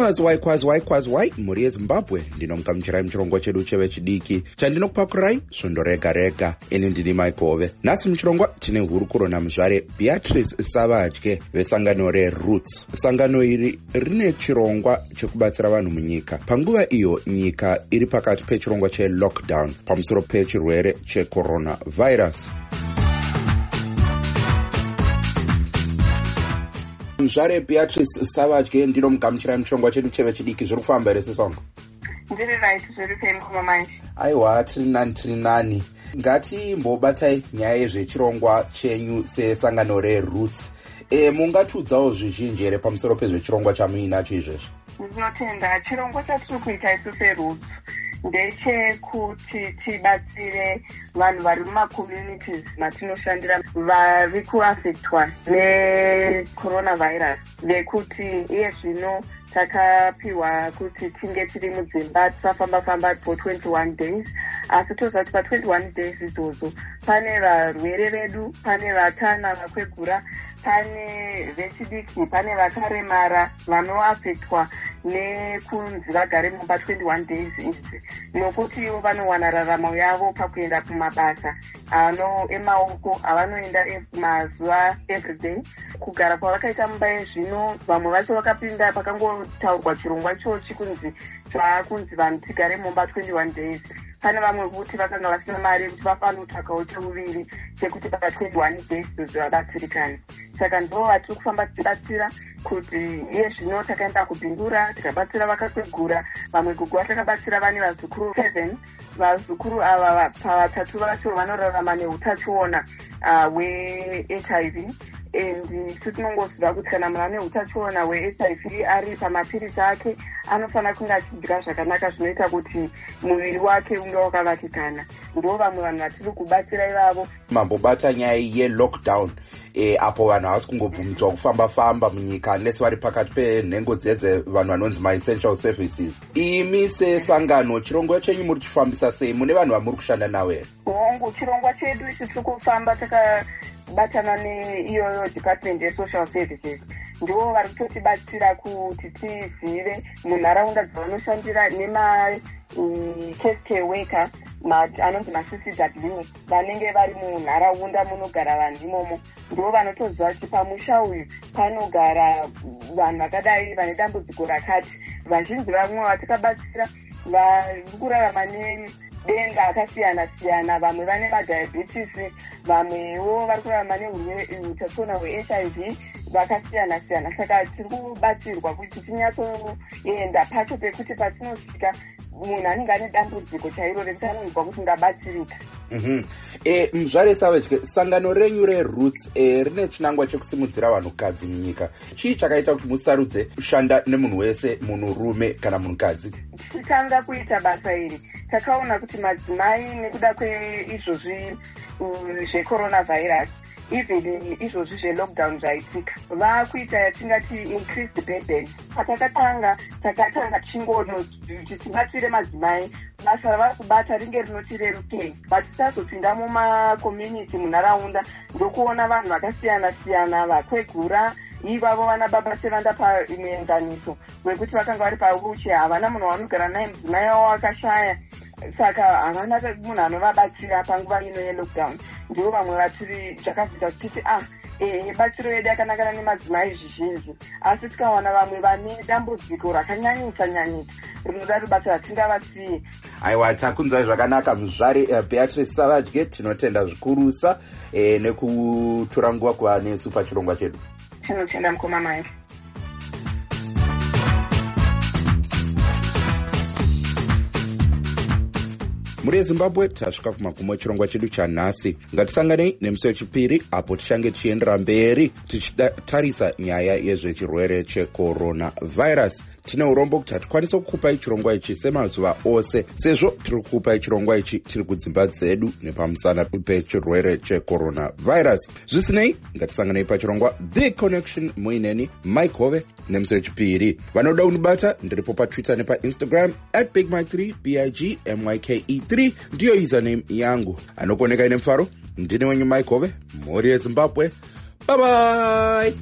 waikwazi waikwazi waikwazi wai mhuri yezimbabwe ndinomukamuchirai muchirongwa chedu chevechidiki chandinokupakurai svondo rega rega. Ini ndini maikove nhasi muchirongwa tine hurukuro namuzvare beatrice savadye vesangano reroots sangano iri rine chirongwa chekubatsira vanhu munyika. Panguva iyo nyika iri pakati pechirongwa chelockdown pamusoro pechirwere checoronavirus zvare beatrice savadye ndinomugamuchirai muchirongwa chedu cheve chidiki. Zviri kufamba here sesongo ndiri right zviri pemukoma manje. Aiwa tiri nani tiri nani. Ngatimbobatai nyaya yezvechirongwa chenyu sesangano reroots e, mungatiudzawo zvizhinji here pamusoro pezvechirongwa chamuinacho izvezvi ndinotenda chirongwa chatiri kuita isu seroots ndechekuti tibatsire vanhu vari mumacommunities matinoshandira vari kuafectwa necoronavirus vekuti iye zvino takapiwa kuti tinge tiri mudzimba tisafamba-famba for 21 days. Asi toziva kuti pa21 days idzodzo pane varwere vedu pane vatana vakwegura pane vechidiki pane vakaremara vanoafectwa nekunzi vagare mumba 21 days idzi nokuti ivo vanowana raramo yavo pakuenda kumabasa. Ano emaoko avanoenda mazuva everyday. Kugara kwavakaita mumba yezvino vamwe vacho vakapinda pakangotaurwa chirongwa ichochi kunzi zvaakunzi vanhu tigare mumba 21 days. Pane vamwe kuti vakanga vasina mari yekuti vafanira kutsvakawo cheuviri chekuti pa21 days dzozi vabatsirikani saka ndo vatiri kufamba tichibatsira kuti iye zvino takaenda kubhindura tikabatsira vakakwegura. Vamwe gugwa takabatsira vane vazukuru seven. Vazukuru ava pavatatu vacho vanorarama neutachiona hwehiv uh, and isu tinongoziva kuti kana munhu ane utachiona hwehiv ari pamapirisi ake anofanira kunge achidya zvakanaka zvinoita kuti muviri wake unge wakavakikana. Ndo vamwe vanhu vatiri kubatsira ivavo. Mambobata nyaya yelockdown e, apo vanhu havasi kungobvumidzwa kufamba-famba munyika unless vari pakati penhengo dzedze vanhu vanonzi maessential services. Imi sesangano chirongwa chenyu muri chifambisa sei? Mune vanhu vamuri kushanda navo here hongu chirongwa chedu ichi tiri kufamba takabatana neiyoyo department yesocial services ndivo vari kutotibatsira kuti tizive munharaunda dzavanoshandira nemacase care worker anonzi maccw vanenge vari munharaunda munogara vanhu imomo. Ndivo vanotoziva kuti pamusha uyu panogara vanhu vakadai vane dambudziko rakati. Vazhinji vamwe vatikabatsira vari kurarama nedenda akasiyana siyana vamwe vane madiabetes vamwewo vari kurarama neutachiona hwehiv vakasiyana siyana. Saka tiri kubatsirwa kuti tinyatsoenda pacho pekuti patinosvika munhu anenge ane dambudziko chairo rekuti anonzwa kuti ngabatsirika mhm. e, muzvare savadye sangano renyu reroots e, rine chinangwa chekusimudzira vanhukadzi munyika. Chii chakaita kuti musarudze kushanda nemunhu wese munhurume kana munhukadzi? Tichitanga kuita basa iri. Takaona kuti madzimai nekuda kweizvozvi zvecoronavirus even izvozvi zvelockdown zvaitika vaakuita yatingati increased burden patakatanga takatanga chingono tichibatsire madzimai. Basa ravari kubata ringe rinoti rerukei but tisazopinda mumacommunity munharaunda ndokuona vanhu vakasiyana siyana vakwegura. Ivavo vana baba sevanda pamuenzaniso wekuti vakanga vari pauche havana munhu vanogara naye mudzimai wavo akashaya saka havana munhu anovabatsira panguva ino yelockdown ndivo vamwe vatiri zvakabvita kutiti ah ehe batsiro yedu yakanangana nemadzimai zvizhinji. Asi tikawana vamwe vane dambudziko rakanyanyisa nyanyisa rinoda ribasa ratingavasiye. Aiwa takunzwai zvakanaka. Muzvari uh, beatrice savadye tinotenda zvikurusa eh, nekutora nguva kuva nesu pachirongwa chedu. Tinotenda mukoma mai muri yezimbabwe tasvika kumagumo echirongwa chedu chanhasi. Ngatisanganei nemusi wechipiri apo tichange tichiendera mberi tichitarisa nyaya yezvechirwere checoronavirus. Tine urombo kuti hatikwanise kukupai chirongwa ichi semazuva ose sezvo tiri kukupai chirongwa ichi tiri kudzimba dzedu nepamusana pechirwere checoronavirus. Zvisinei ngatisanganei pachirongwa the connection muineni mike hove nemusi wechipiri vanoda kundibata ndiripo patwitter nepainstagram at big my 3 big myke 3 ndiyo username yangu. Anokoneka ine mufaro. Ndine wenyu mike hove mhuri yezimbabwe bye